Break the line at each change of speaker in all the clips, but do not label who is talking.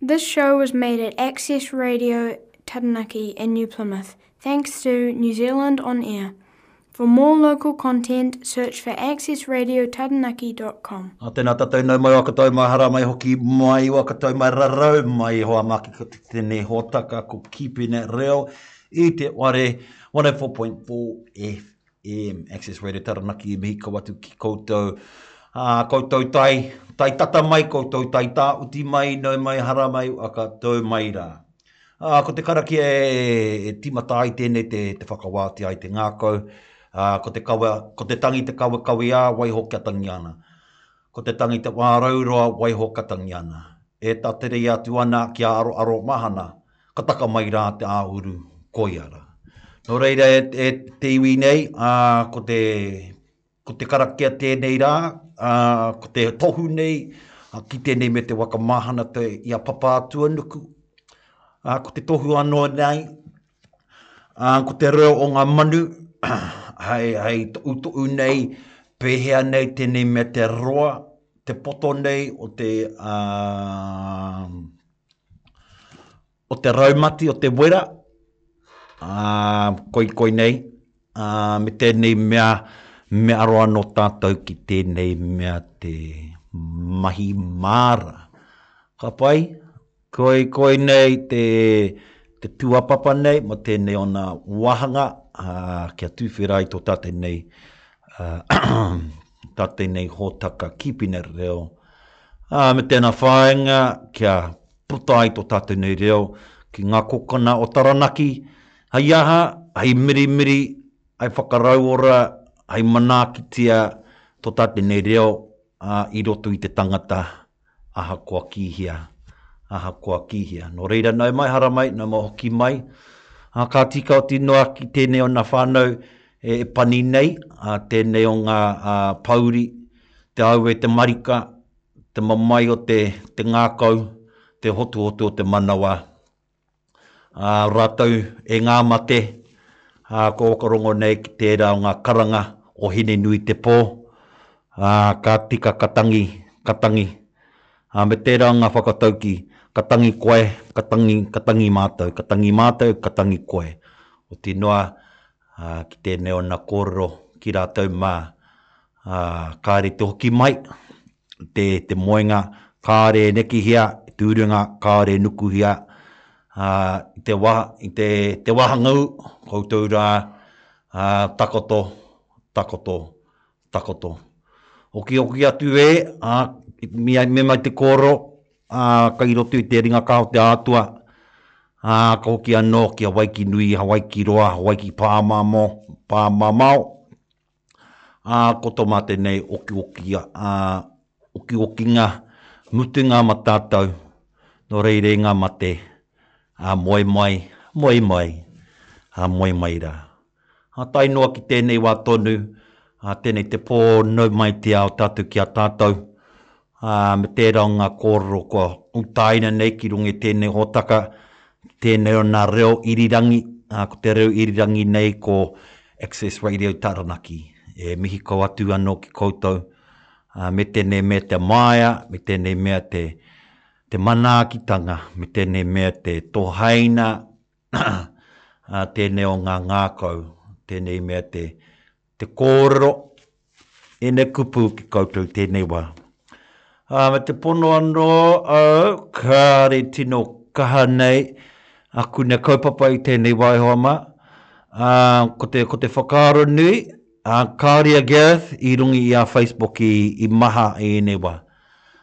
This show was made at Access Radio Taranaki in New Plymouth, thanks to New Zealand On Air. For more local content, search for accessradiotaranaki.com.
A tena tatou nau mai wa katou mai hara mai hoki mai wa katou mai rarau mai hoa ma ki tenei hotaka ko Keeping It Real i te ware 104.4 FM. E Access Radio Taranaki i mihi kau atu ki koutou, ā, koutou tae, tae tata mai, koutou tae tāuti mai, nau mai, hara mai, uaka, tou mai rā. Ā, ko te karakia e, e tīmata ai tēnei te, te whakawātea ai te ngākau, ā, ko te kawe, ko te tangi te kawekaweā, waiho kia tangi ana. Ko te tangi te wā rauroa, waiho ka tangi ana. E tatereia atu ana kia aroaro mahana. Ka taka mai rā te āuru, koia rā. Nō reira e, e te iwi nei, ā, ko te, ko te karakia tēnei rā, ā, ko te tohu nei, ā, ki tēnei me te waka mahana te, i a Papātuanuku, ā, ko te tohu anō nei, ā, ko te reo o ngā manu, hei, hei toʻutoʻu nei, pēhea nei tēnei mea te roa, te poto nei o te, ā, o te raumati o te wera, ā, koikoi nei, ā, me tēnei mea, me aro anō tātou ki tēnei mea te mahi māra. Ka pai? Koikoi nei te, te tūāpapa nei mō tēnei ōna wāhanga, ā, kia tūwhera ai tō tātou nei tā tēnei hōtaka kīpina reo, ā, me tēnā whāinga kia puta ai tō tātou nei reo ki ngā kokona o Taranaki, hei aha, hei mirimiri, hei whakarauora, hei manaakitia tō tātou nei reo i roto i te tangata ahakoa kīhia, ahakoa kīhia. Nō reira, nau mai, hara mai, nau mai hoki mai. Ā, ka tīkau atu noa ki tēnei o nā whānau e pani nei, ā, tēnei o ngā pōuri, te aue, te marika, te mamae o te ngākau, te hotuhotu o te manawa, ā rātou e ngā mate, ā, kua whakarongo nei ki tērā o ngā karanga o Hinenuitepō, ā, ka tika ka tangi, ka tangi, ā, me tērā o ngā whakatauki, ka tangi koe, ka tangi, ka tangi mātou, ka tangi mātou, ka tangi koe. Oti noa, ā, ki tēnei ōna kōrero ki rātou mā, ā, kāre te hoki mai, te, te moenga, kāre e nekihia, e tūrunga, kāre e nukuhia, ā, i te wā, i te, te wāhanga ū, koutou rā, ā, takoto, takoto, Takoto. Okioki atu e, a, mi ai me mai te koro, a, kai roto i te ringa ka o te Atua, a, ka hoki ano ki a Waikinui, Hawaikiroa, Hawaikipāmamo, Pāmamao, a, ko to ma tenei okiokia, a, okiokinga mutunga ma tatou, no reirei nga mate, a, moe mai, moe mai, a, moe mai ra. Ā tae noa ki tēnei wā tonu, ā, tēnei te pō nau mai te ao tātou ki a tātou, ā, me tērā o ngā kōrero kua utaina nei ki runga i tēnei hōtaka, tēnei o nā reo irirangi, ā, ko te reo irirangi nei ko Access Radio Taranaki. E mihi kau atu anō ki koutou, ā, me tēnei mea te māia, me tēnei mea te, te manaakitanga, me tēnei mea te tohaina ā, tēnei o ngā ngākau, tēnei i mea te, te kōrero, ēnei kupu ki koutou i tēnei wā. Ā, me te pono anō au, kāre tino kaha nei aku nei kaupapa i tēnei wā e hoa mā. Ā, ko te, ko te whakaaro nui, ā, kāre a Gareth i runga i a Facebook i, i maha i ēnei wā.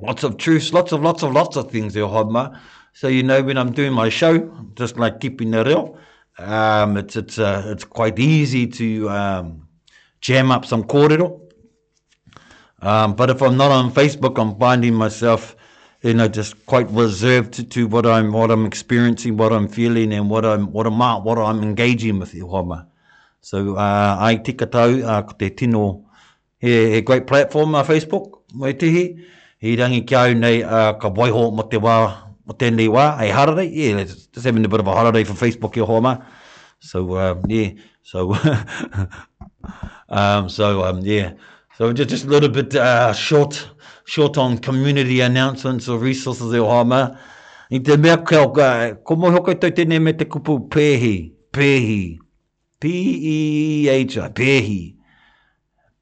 lots of truths, lots of lots of lots of things e hoa ma. So you know when I'm doing my show, just like keeping the reo, um, it's, it's, uh, it's quite easy to um, jam up some kōrero. Um, but if I'm not on Facebook, I'm finding myself, you know, just quite reserved to, to what I'm what I'm experiencing, what I'm feeling, and what I'm what I'm what I'm engaging with. So uh, I tika tau uh, ko te tino He great platform a Facebook, ngoi tihi, i rangi ki a au nei ka waiho mo te wa, mo tenei wa, hei hararei, yeah, just having a bit of a hararei for Facebook e hoa ma. So, yeah, so so, yeah, so just a little bit short, short on community announcements or resources e hoa ma. I te mea kau, ko mohi koutou tenei me te kupu pehi, pehi. P-e-e-h-i, pēhi,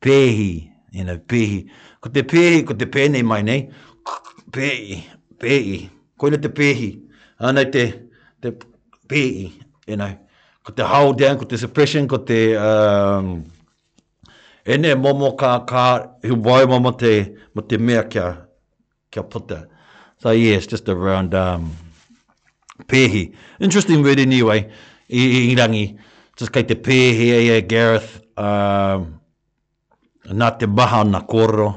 pēhi, you know, pēhi. Ko te pēhi, ko te pēnei mai nei, pēhi, pēhi, koina te pēhi, ānei te, te pēhi, you know. Ko te hold down, ko te suppression, ko te, um, ēnei momo kā, kā, he wai mama te, mo te mea kia, kia puta. So yeah, it's just around um, pēhi. Interesting word anyway, i, i rangi. Just kei te pēhi ai e Gareth, um, nā te maha ana kōrero.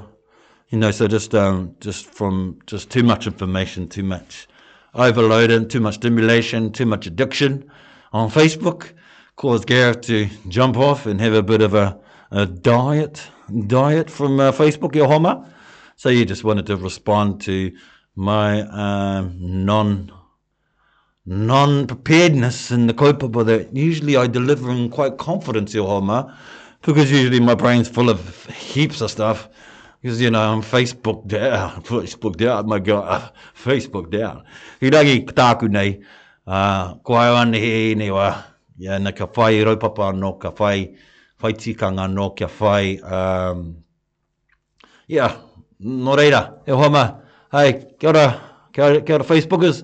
You know, so just, um, just from, just too much information, too much. overloading too much stimulation too much addiction on facebook caused Gareth to jump off and have a bit of a a diet diet from uh, Facebook, your homer. So you just wanted to respond to my uh, non non preparedness in the kaupapa that usually I deliver in quite confidence, your homer, because usually my brain's full of heaps of stuff. Because you know, I'm Facebook down, Facebook down, my God, uh, Facebook down. Ki rangi tāku nei, uh, ko au ane he ēnei wā, yeah, na, ka whai raupapa anō, ka whai, whai tikanga anō, kia whai, um, yeah, nō reira, e hoa mā, hai, kia ora, kia ora, kia ora Facebookers,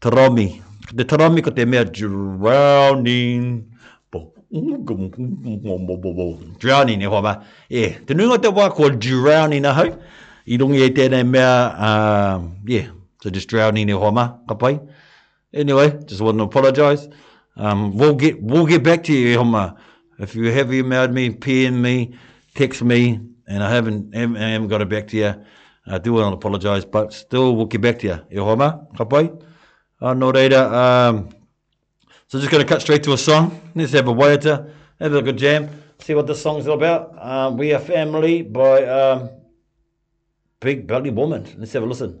Tarami Ko te tarami ko te mea drowning drowning e hoa ma e te nuinga o te wa kua drowning ahau i runga i tenei mea yeah so just drowning e hoa ma ka pai anyway just want to apologize we'll get back to you e hoa ma. If you have emailed me, PM me, text me, and I haven't, I haven't got it back to you. I do want to apologise, but still we'll get back to you. E homa, ka Uh, ah, no reira, um, so just going to cut straight to a song. Let's have a waiata, have a good jam, see what this song's all about. Uh, we Are Family by um, Big Belly Woman. Let's have a listen.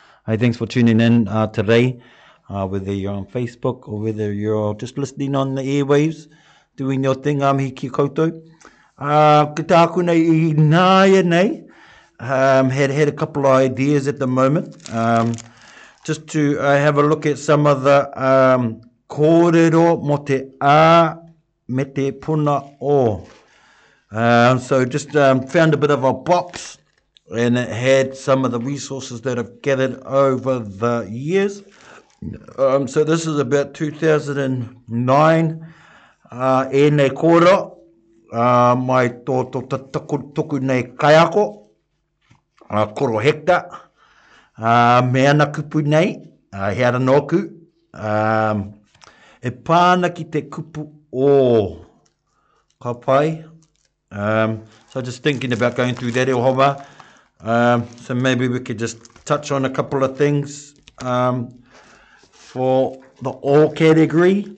Hey, thanks for tuning in uh, today, uh, whether you're on Facebook or whether you're just listening on the airwaves, doing your thing, I'm um, here ki koutou. Uh, ki tākuna i nāia nei, um, had had a couple of ideas at the moment. Um, just to uh, have a look at some of the um, kōrero mo te ā me te puna o. Um, so just um, found a bit of a box and it had some of the resources that I've gathered over the years. Um, so this is about 2009 uh, ēnei kōrero, uh, mai tō, tō, tō, tōku, tōku nei kaiako, a Koroheka, ā, me ana kupu nei, ā, he ara nōku, ā, e pā ana ki te kupu o, ka pai, um, so I'm just thinking about going through that e oha wā, um, so maybe we could just touch on a couple of things um, for the all category,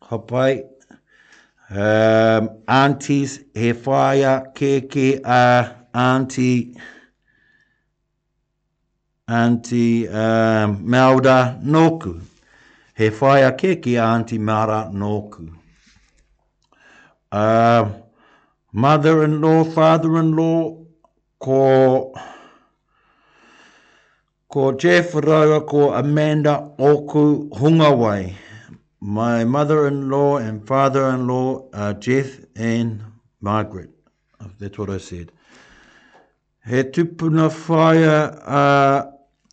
Ka pai. Um, aunties, he whaea kēkē a Aunty, Aunty um, Melda nōku. He whaea kēkē a Aunty Melda nōku. Um, mother-in-law, father-in-law, ko, Ko Jeff raua ko Amanda oku hunga wai. My mother in law and father in law are Jeff and Margaret. That's what I said. He tupuna whaea a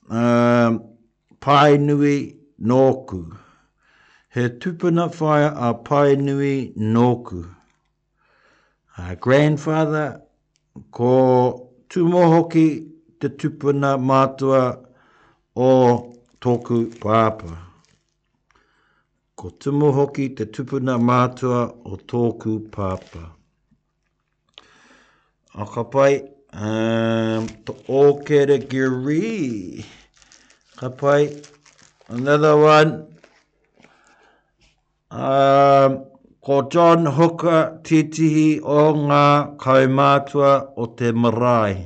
uh, Paenui nōku. He tupuna whaea a Paenui nōku. Ā, grandfather, ko Tūmohoki te tupuna mātua o tōku pāpā. Ko Tumuhoki te tupuna mātua o tōku pāpā. A ka pai, um, to all category. Ka pai, another one. Ā, ko John Hooker tītihi o ngā kaumātua o te marae.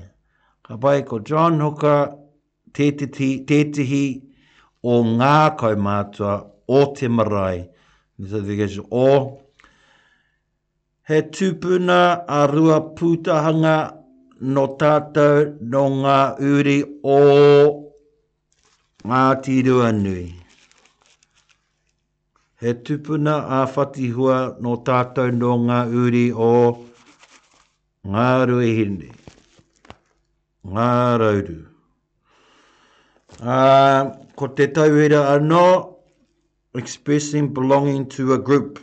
Ka pai, ko John Hooker tētiti, tētihi o ngā kaumātua o te marae. Notification o He tupuna a Rua Pūtahanga nō tātou nō ngā uri o Ngāti Ruanui. He tupuna ā-whatihua nō tātou nō ngā uri o Ngā Ruahine, Ngā Rauru. Ā, ko te tauira anō, expressing belonging to a group,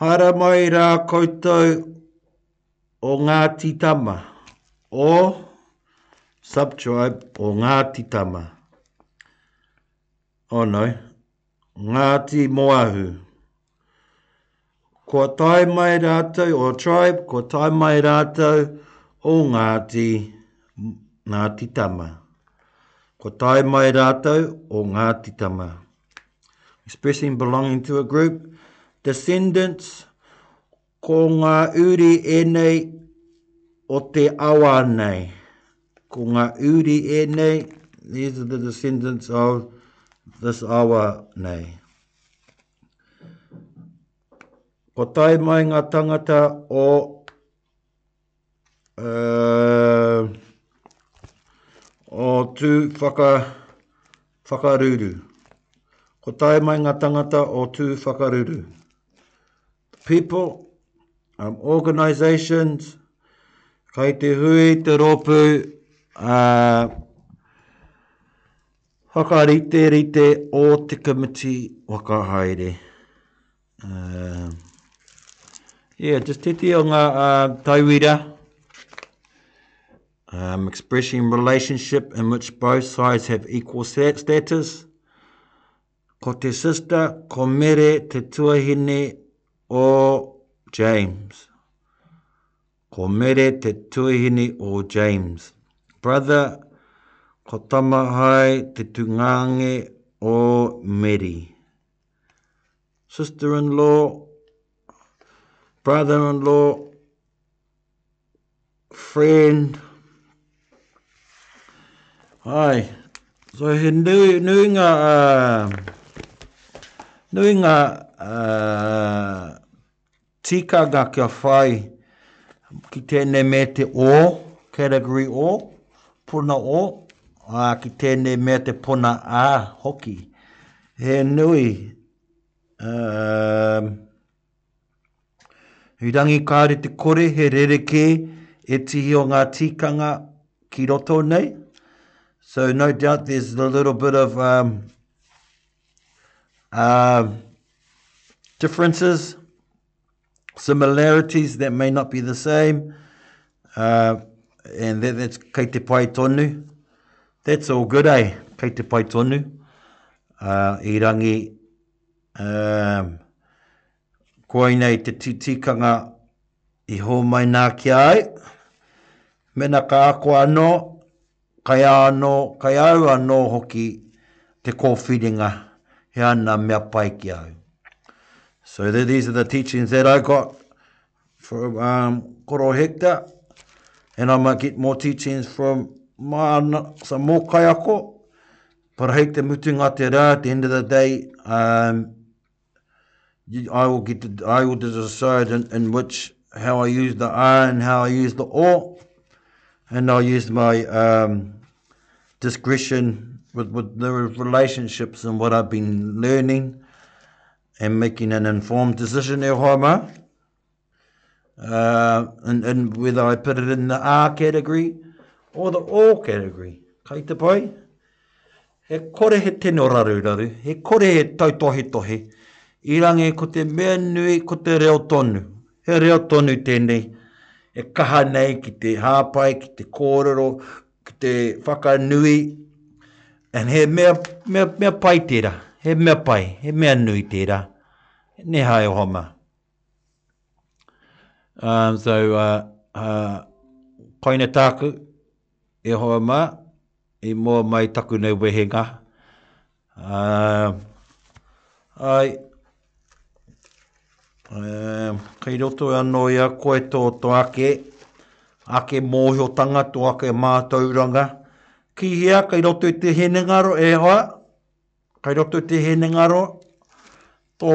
Haere mai rā koutou o Ngāti Tama, o subtribe o Ngāti Tama. Oh no, Ngāti Moahu. Kua tae mai rātou o tribe, kua tae mai rātou o Ngāti, Ngāti Tama. Kua tae mai rātou o Ngāti Tama. expressing belonging to a group, descendants, ko ngā uri ēnei o te awa nei. Ko ngā uri ēnei, these are the descendants of this awa nei. Ko tae mai ngā tangata o o tū whakaruru. Ko tae mai ngā tangata o tū whakaruru. People, um, organisations, kai te hui, te rōpū, uh, whakarite rite o te komiti whakahaere. Uh, yeah, just te te o ngā uh, tauira. Um, expressing relationship in which both sides have equal status. Ko te sister, ko Mere te tuahine o James. Ko Mere te tuahine o James. Brother, ko Tamahai te tungānge o Meri. sister-in-law, brother-in-law, friend. Ai, so he nui, nui ngā, uh, nui ngā uh, Tikanga kia whai ki tēnei mea te o, category o, puna o, ā, ki tēnei mea te puna a hoki. He nui, ā, i rangi kāore te kore he rerekē ētihi o ngā tikanga ki roto nei. So no doubt there's a little bit of, ā, Uh, differences, similarities that may not be the same, uh, and that, that's kei te pai tonu. That's all good, eh? Kei te pai tonu. Uh, I rangi, um, koe nei te titikanga i hōmai nā ki ai. Mena ka ako anō, Kai a anō, kai au anō hoki te kōwhiringa he ana mea pai ki au. So that these are the teachings that I got from um, Koro Hector, and I might get more teachings from Māna, some more kaiako, but hei te mutunga te rā, at the end of the day, um, I will get to, I will decide in, in which how I use the I and how I use the O, and I'll use my um, discretion with, with the relationships and what I've been learning and making an informed decision e Uh, and, and whether I put it in the A category or the O category. Kai te pai? He kore he tino raruraru, he kore he tautohetohe, i rangi ko te mea nui, ko te reo tonu. He reo tonu tēnei, e kaha nei ki te hāpai, ki te kōrero, ki te whakanui, and he mea, mea, mea pai tērā, he mea pai, he mea nui tērā. Nē hai o homa. Um, so, uh, uh, koina tāku, e hoa mā, i mua mai taku nei wehenga. Uh, ai, uh, kei roto anō ia koe tō to ake, ake mōhiotanga, tō ake mātauranga. Ki hea, kei roto i te hinengaro, e hoa, Kai roto i te hinengaro tō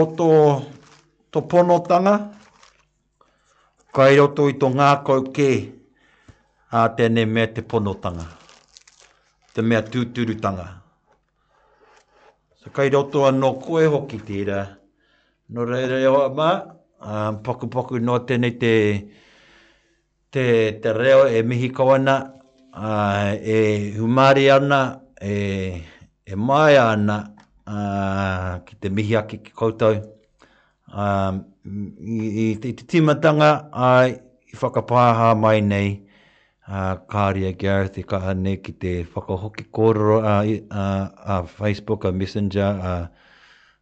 tō ponotanga, kai roto i tō ngākau kē ā tēnei mea te ponotanga, te mea tūturutanga. So kai roto anō koe hoki tērā. Nō reira e hoa mā, pakupaku noa tēnei te Te reo e mihi kau ana, e hūmārie ana, e māia ana ki te mihi ake ki koutou. I te tīmatanga i whakapāha mai nei a Kāria Gareth i kaha nei ki te whakahoki kōrero a Facebook, a Messenger,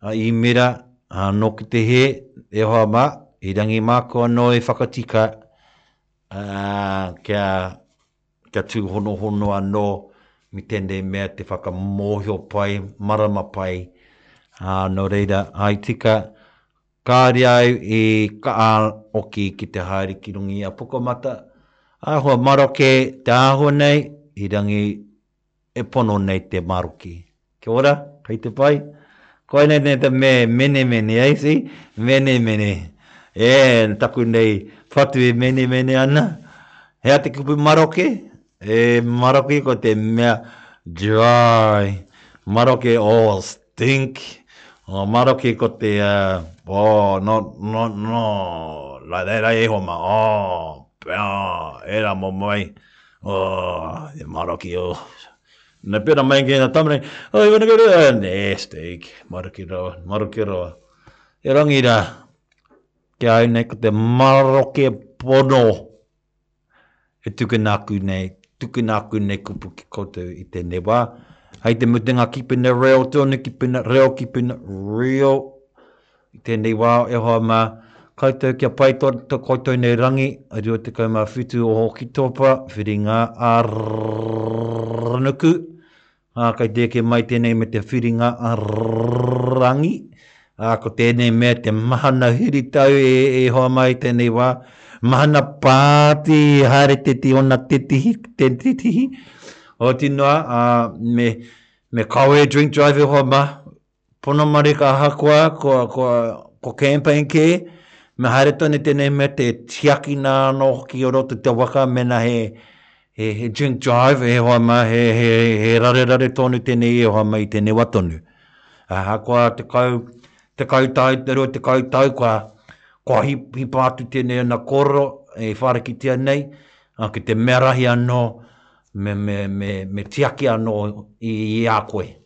A Imira, a no ki te he, e hoa ma, i rangi maku ano e whakatika, a kia, kia tuhonohono ano mi tenei mea te whakamohio pai, marama pai, a no reira, hai tika, kare au i kaa oki ki te haere ki runga i a Pukamata, a hua maroke te ahua nei, i rangi e pono nei te maroki. Kia ora, kei te pai? Koinei nei te me menemene ai, see? Menemene. E, taku nei whatu e menemene ana. Hea te kupu maroke? E, maroke ko te mea dry. Maroke, oh, stink. Oh, maroke ko te, oh, not, not, not, like that, eh, e hoa ma, oh, pea, e ra momo ai. Oh, e maraki oh. Na pera mai ke na tamre. Oh, iwana ke ra nestik. Maraki ra, maraki ra. E rangi ra. Ke ai nei ko te maroke pono. E tukina aku nei, tukina aku nei kupu ki koutou i tēnei wā. Hei te mutunga keeping it real, tonu keeping it real, keeping it real. I tēnei wā, e hoa mā, koutou kia pai to, to koutou nei rangi, 27 o Hokitopa, Whiringa a Ranuku, ā, kei te eke mai tēnei me te Whiringa a Rangi, ā, ko tēnei mea te mahana huritau e, e hoa mā i tēnei wā, mahana pāti, haere te ti ona te tihi, te tihi, ooti noa, ā, me, me kawe drink drive e hoa mā, Pono marika ahakoa ko campaign kē, me haere tonu tēnei mea te tiakina anō hoki o roto i te waka mēnā he drink drive he hoa mā, he rarerare tonu tēnei e hoa mā i tēnei wā tonu. Ahakoa tekau, tekau tau, te rua tekau tau kua hipa atu tēnei ana kōrero e whārikitia nei, ki te mea rahi anō me tiaki anō i a koe.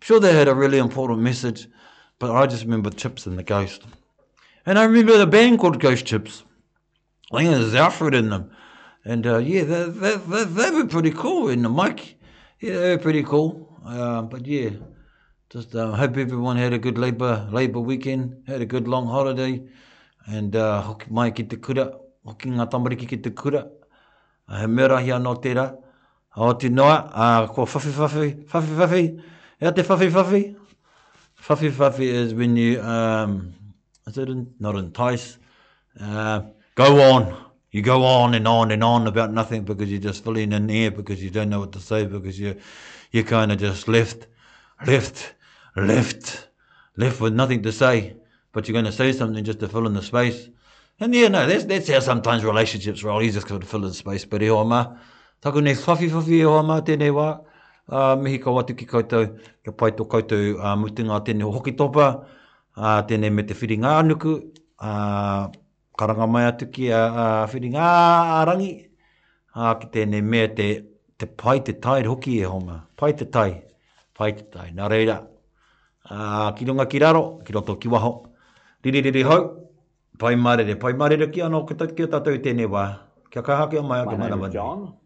Sure, they had a really important message, but I just remember Chips and the Ghost. And I remember the band called Ghost Chips. I think there's Alfred in them. And uh, yeah, they, they, they, they were pretty cool in the mic. Yeah, they were pretty cool. Uh, but yeah, just uh, hope everyone had a good labor labor weekend, had a good long holiday. And uh, hoki mai ki te kura, hoki ngā tamariki ki te kura. Uh, he mera hi anō tērā. Aoti noa, a, ko whawhiwhawhi, whawhiwhawhi, ea te whawhiwhawhi? Whawhiwhawhi is when you, um, is it in, not entice, uh, go on, you go on and on and on about nothing because you're just filling in air because you don't know what to say because you, you kind of just left, left, left, left, left with nothing to say but you're gonna say something just to fill in the space and yeah no that's that's how sometimes relationships roll you just got to fill in space but e hoa mā taku nei whawhiwhawhi e hoa mā tēnei wā ā mihi kau atu ki koutou kia pai tō koutou mutunga o tēnei hoki topa ā tēnei me te whiringa ā nuku ā Karanga mai atu ki a Whiringa, a Rangi, a ki tēnei mea te te pai te tide hoki e honga. Pai te tai, pai te tai. Nā reira, a, ki runga ki raro, ki roto ki waho, riririri hou, pai marere, pai marere ki ano ki a tatou i tēnei wā. Kia
kaha, kia maia, kia manawa
nui.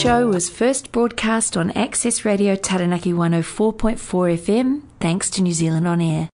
show was first broadcast on Access Radio Taranaki 104.4 FM, thanks to New Zealand On Air.